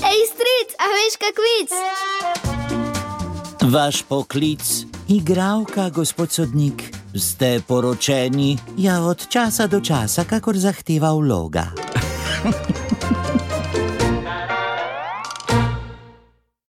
Ej, stric, a veš kak vic? Vaš poklic, igravka, gospod sodnik, ste poročeni, ja od časa do časa, kakor zahteva vloga.